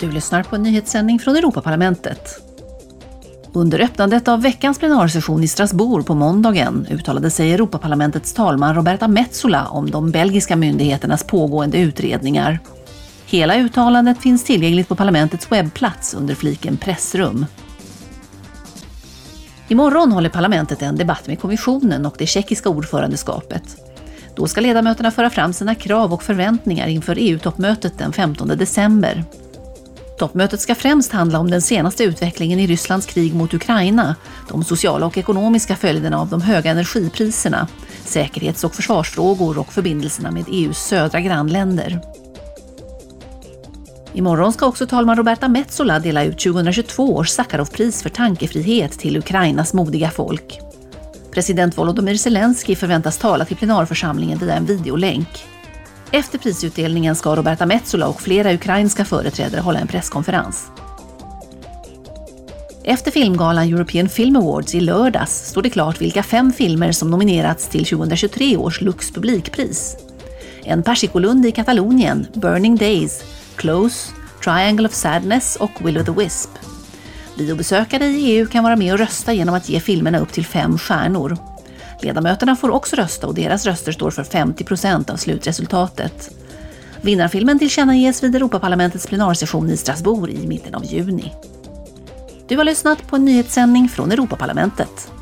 Du lyssnar på en nyhetssändning från Europaparlamentet. Under öppnandet av veckans plenarsession i Strasbourg på måndagen uttalade sig Europaparlamentets talman Roberta Metsola om de belgiska myndigheternas pågående utredningar. Hela uttalandet finns tillgängligt på parlamentets webbplats under fliken pressrum. Imorgon håller parlamentet en debatt med kommissionen och det tjeckiska ordförandeskapet. Då ska ledamöterna föra fram sina krav och förväntningar inför EU-toppmötet den 15 december. Toppmötet ska främst handla om den senaste utvecklingen i Rysslands krig mot Ukraina, de sociala och ekonomiska följderna av de höga energipriserna, säkerhets och försvarsfrågor och förbindelserna med EUs södra grannländer. Imorgon ska också talman Roberta Metsola dela ut 2022 års Sacharovpris för tankefrihet till Ukrainas modiga folk. President Volodymyr Zelensky förväntas tala till plenarförsamlingen via en videolänk. Efter prisutdelningen ska Roberta Metsola och flera ukrainska företrädare hålla en presskonferens. Efter filmgalan European Film Awards i lördags står det klart vilka fem filmer som nominerats till 2023 års Lux publikpris. En persikolund i Katalonien, Burning Days, Close, Triangle of Sadness och Will of the Wisp. Biobesökare i EU kan vara med och rösta genom att ge filmerna upp till fem stjärnor. Ledamöterna får också rösta och deras röster står för 50 procent av slutresultatet. Vinnarfilmen tillkännages vid Europaparlamentets plenarsession i Strasbourg i mitten av juni. Du har lyssnat på en nyhetssändning från Europaparlamentet.